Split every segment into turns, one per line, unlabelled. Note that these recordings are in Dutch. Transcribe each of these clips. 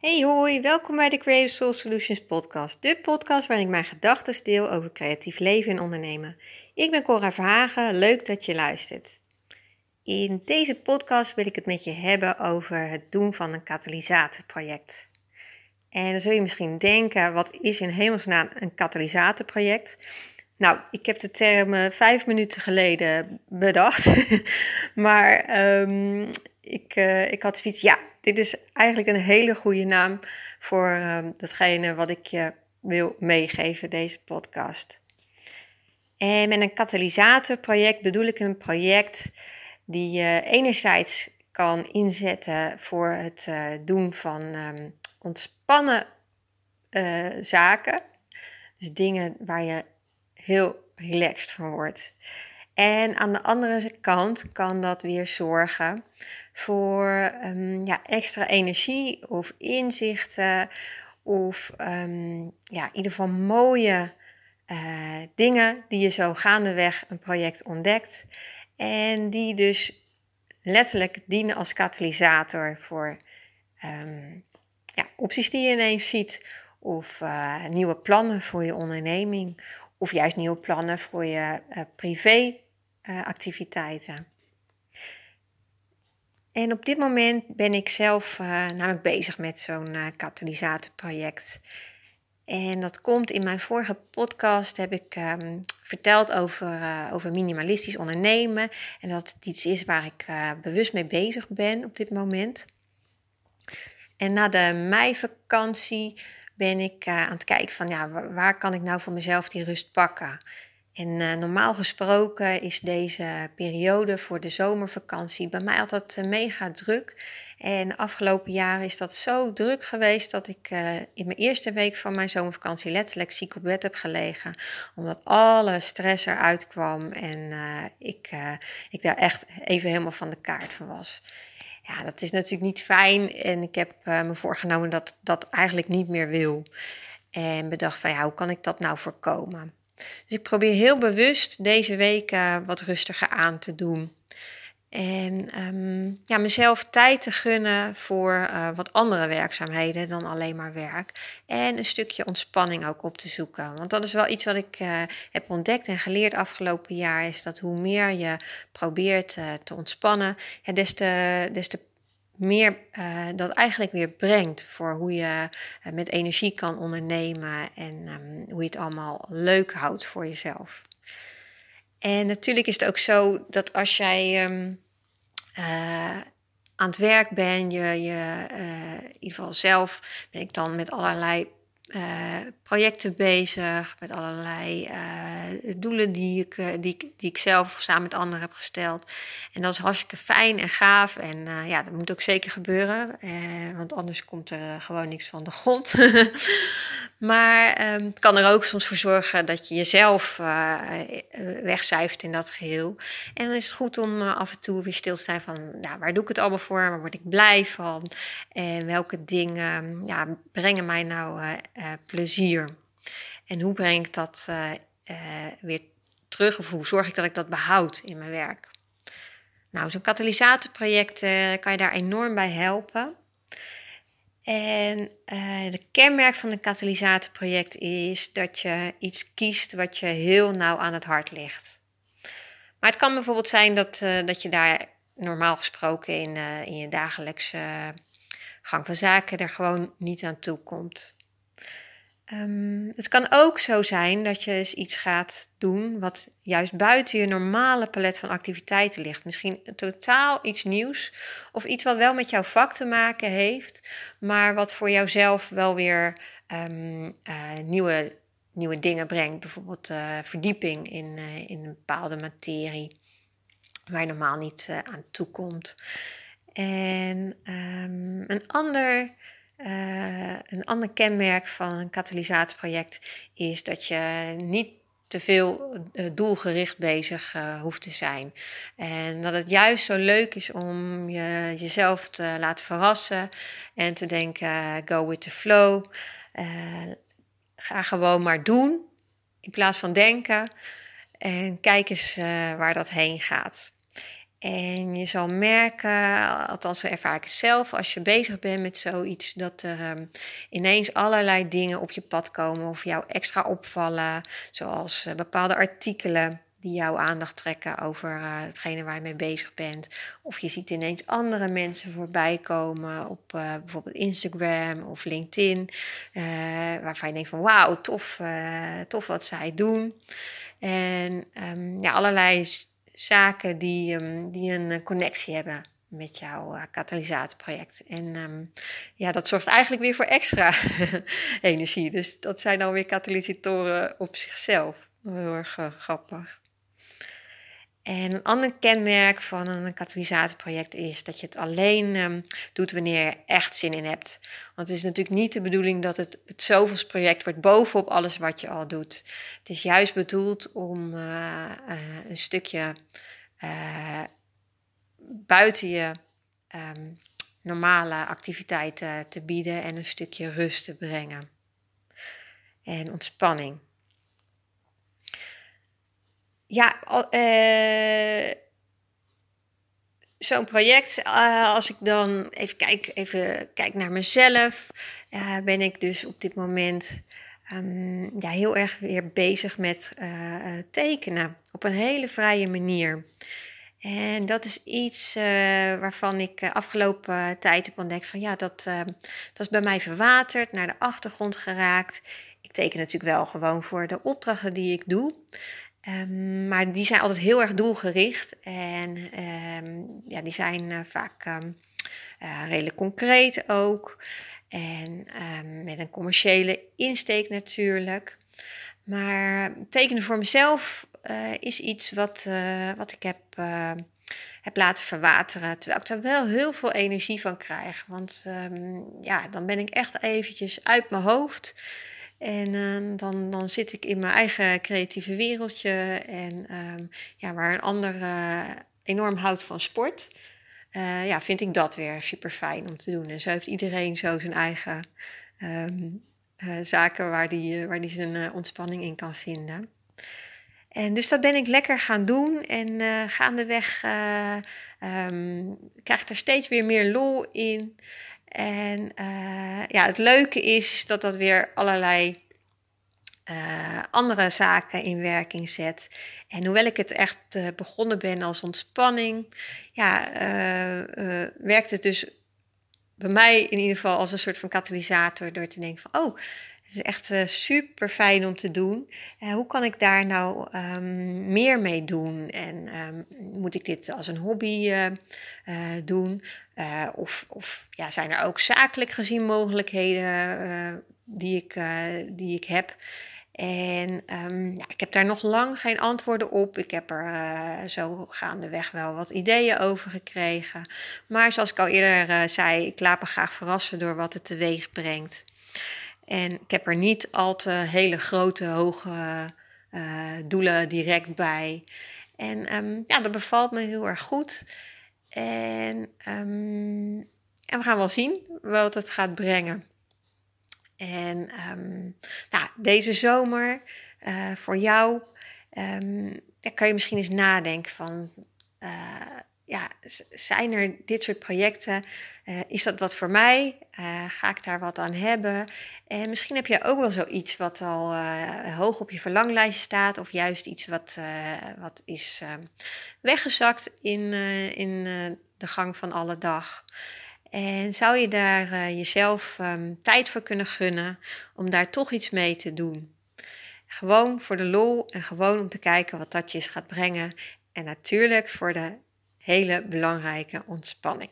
Hey hoi, welkom bij de Creative Soul Solutions podcast. De podcast waarin ik mijn gedachten deel over creatief leven en ondernemen. Ik ben Cora Verhagen, leuk dat je luistert. In deze podcast wil ik het met je hebben over het doen van een katalysatorproject. En dan zul je misschien denken, wat is in hemelsnaam een katalysatorproject? Nou, ik heb de term vijf minuten geleden bedacht. maar um, ik, uh, ik had zoiets, ja, dit is eigenlijk een hele goede naam voor um, datgene wat ik je wil meegeven, deze podcast. En met een katalysatorproject bedoel ik een project die je enerzijds kan inzetten voor het uh, doen van um, ontspannen uh, zaken. Dus dingen waar je heel relaxed van wordt. En aan de andere kant kan dat weer zorgen voor um, ja, extra energie of inzichten of um, ja, in ieder geval mooie uh, dingen die je zo gaandeweg een project ontdekt en die dus letterlijk dienen als katalysator voor um, ja, opties die je ineens ziet of uh, nieuwe plannen voor je onderneming of juist nieuwe plannen voor je uh, privé activiteiten. En op dit moment ben ik zelf uh, namelijk bezig met zo'n uh, katalysatorproject. En dat komt in mijn vorige podcast, heb ik um, verteld over, over minimalistisch ondernemen. En dat het iets is waar ik bewust mee bezig ben op dit moment. En na de meivakantie ben ik aan het kijken van ja, waar kan ik nou voor mezelf die rust pakken? En uh, normaal gesproken is deze periode voor de zomervakantie bij mij altijd uh, mega druk. En afgelopen jaren is dat zo druk geweest dat ik uh, in mijn eerste week van mijn zomervakantie letterlijk ziek op bed heb gelegen. Omdat alle stress eruit kwam en ik, ik daar echt even helemaal van de kaart van was. Ja, dat is natuurlijk niet fijn en ik heb me voorgenomen dat dat eigenlijk niet meer wil. En bedacht van ja, hoe kan ik dat nou voorkomen? Dus ik probeer heel bewust deze week uh, wat rustiger aan te doen. En um, ja, mezelf tijd te gunnen voor uh, wat andere werkzaamheden dan alleen maar werk. En een stukje ontspanning ook op te zoeken. Want dat is wel iets wat ik uh, heb ontdekt en geleerd afgelopen jaar. Is dat hoe meer je probeert te ontspannen, ja, des, te, des te meer uh, dat eigenlijk weer brengt voor hoe je uh, met energie kan ondernemen en um, hoe je het allemaal leuk houdt voor jezelf. En natuurlijk is het ook zo dat als jij um, uh, aan het werk bent, je, je in ieder geval zelf ben ik dan met allerlei uh, projecten bezig, met allerlei uh, doelen die ik, uh, die, die ik zelf samen met anderen heb gesteld. En dat is hartstikke fijn en gaaf. En ja, dat moet ook zeker gebeuren, want anders komt er gewoon niks van de grond. maar um, het kan er ook soms voor zorgen dat je jezelf wegcijfert in dat geheel. En dan is het goed om af en toe weer stil te zijn van, nou, waar doe ik het allemaal voor? Waar word ik blij van? En welke dingen ja, brengen mij nou uh, plezier. En hoe breng ik dat uh, uh, weer terug of hoe zorg ik dat ik dat behoud in mijn werk? Nou, zo'n katalysatorproject kan je daar enorm bij helpen. En de kenmerk van een katalysatorproject is dat je iets kiest wat je heel nauw aan het hart ligt. Maar het kan bijvoorbeeld zijn dat, dat je daar normaal gesproken in, in je dagelijkse gang van zaken er gewoon niet aan toe komt. Um, het kan ook zo zijn dat je iets gaat doen wat juist buiten je normale palet van activiteiten ligt. Misschien totaal iets nieuws of iets wat wel met jouw vak te maken heeft, maar wat voor jouzelf wel weer um, uh, nieuwe, nieuwe dingen brengt. Bijvoorbeeld uh, verdieping in, uh, in een bepaalde materie waar je normaal niet aan toe komt. En um, een ander uh, een ander kenmerk van een katalysatorproject is dat je niet te veel uh, doelgericht bezig uh, hoeft te zijn. En dat het juist zo leuk is om je, jezelf te laten verrassen en te denken: go with the flow. ga gewoon maar doen in plaats van denken. En kijk eens waar dat heen gaat. En je zal merken, althans ervaar ik het zelf, als je bezig bent met zoiets, dat er ehm, ineens allerlei dingen op je pad komen of jou extra opvallen, zoals uh, bepaalde artikelen die jouw aandacht trekken over uh, hetgene waar je mee bezig bent. Of je ziet ineens andere mensen voorbij komen op uh, bijvoorbeeld Instagram of LinkedIn, waarvan je denkt van wauw, tof, tof wat zij doen. En um, ja, allerlei zaken die, um, die een eh, connectie hebben met jouw uh, katalysatorproject. En um, ja, dat zorgt eigenlijk weer voor extra energie. Dus dat zijn dan weer katalysatoren op zichzelf. Heel erg uh, grappig. En een ander kenmerk van een katalysatorproject is dat je het alleen um, doet wanneer je echt zin in hebt. Want het is natuurlijk niet de bedoeling dat het het zoveelsproject wordt bovenop alles wat je al doet. Het is juist bedoeld om uh, uh, een stukje uh, buiten je um, normale activiteiten te bieden en een stukje rust te brengen. En ontspanning ja, uh, zo'n project, uh, als ik dan even kijk, even kijk naar mezelf, ben ik dus op dit moment um, ja, heel erg weer bezig met tekenen op een hele vrije manier. En dat is iets waarvan ik afgelopen tijd heb ontdekt van ja, dat, dat is bij mij verwaterd, naar de achtergrond geraakt. Ik teken natuurlijk wel gewoon voor de opdrachten die ik doe. Um, maar die zijn altijd heel erg doelgericht en um, ja, die zijn uh, vaak um, uh, redelijk concreet ook. En met een commerciële insteek natuurlijk. Maar tekenen voor mezelf uh, is iets wat, wat ik heb, heb laten verwateren. Terwijl ik daar wel heel veel energie van krijg. Want ja, dan ben ik echt eventjes uit mijn hoofd. En uh, dan, dan zit ik in mijn eigen creatieve wereldje. En um, ja, waar een ander uh, enorm houdt van sport, uh, ja, vind ik dat weer super fijn om te doen. En zo heeft iedereen zo zijn eigen um, zaken waar die, waar die zijn ontspanning in kan vinden. En dus dat ben ik lekker gaan doen. En gaandeweg um, krijg ik er steeds weer meer lol in. En uh, ja, het leuke is dat dat weer allerlei uh, andere zaken in werking zet. En hoewel ik het echt uh, begonnen ben als ontspanning, ja, werkt het dus bij mij in ieder geval als een soort van katalysator door te denken van, oh, het is echt uh, super fijn om te doen. Uh, hoe kan ik daar nou um, meer mee doen? En um, moet ik dit als een hobby doen? Of, of ja, zijn er ook zakelijk gezien mogelijkheden die, ik, die ik heb? En um, ja, ik heb daar nog lang geen antwoorden op. Ik heb er zo gaandeweg wel wat ideeën over gekregen. Maar zoals ik al eerder zei, ik laat me graag verrassen door wat het teweeg brengt. En ik heb er niet al te hele grote, hoge doelen direct bij. En um, ja, dat bevalt me heel erg goed. En, um, en we gaan wel zien wat het gaat brengen. En um, nou, deze zomer uh, voor jou daar kan je misschien eens nadenken van... Uh, zijn er dit soort projecten? Uh, is dat wat voor mij? Uh, ga ik daar wat aan hebben? En misschien heb je ook wel zoiets wat al uh, hoog op je verlanglijstje staat, of juist iets wat, wat is weggezakt in, in de gang van alle dag. En zou je daar jezelf um, tijd voor kunnen gunnen om daar toch iets mee te doen? Gewoon voor de lol en gewoon om te kijken wat dat je gaat brengen. En natuurlijk voor de hele belangrijke ontspanning.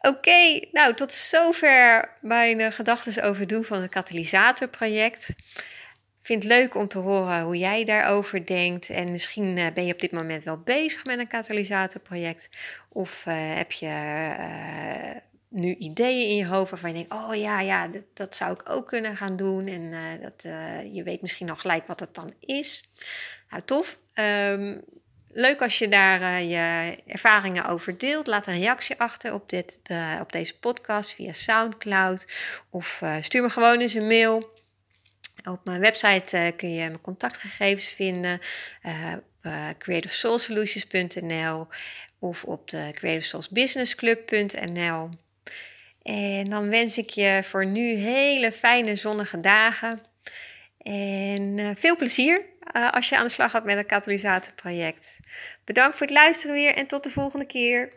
Oké, nou tot zover mijn uh, gedachten over doen van het katalysatorproject. Ik vind het leuk om te horen hoe jij daarover denkt. En misschien uh, ben je op dit moment wel bezig met een katalysatorproject. Of uh, heb je nu ideeën in je hoofd waarvan je denkt: oh ja, ja, dat, dat zou ik ook kunnen gaan doen. En dat, je weet misschien nog gelijk wat het dan is. Nou, tof. Um, leuk als je daar uh, je ervaringen over deelt. Laat een reactie achter op, dit, op deze podcast via SoundCloud. Of stuur me gewoon eens een mail. Op mijn website kun je mijn contactgegevens vinden. uh, creativesoulsolutions.nl of op de creativesoulsbusinessclub.nl. En dan wens ik je voor nu hele fijne zonnige dagen. En uh, veel plezier uh, als je aan de slag gaat met een katalysatorproject. Bedankt voor het luisteren weer en tot de volgende keer.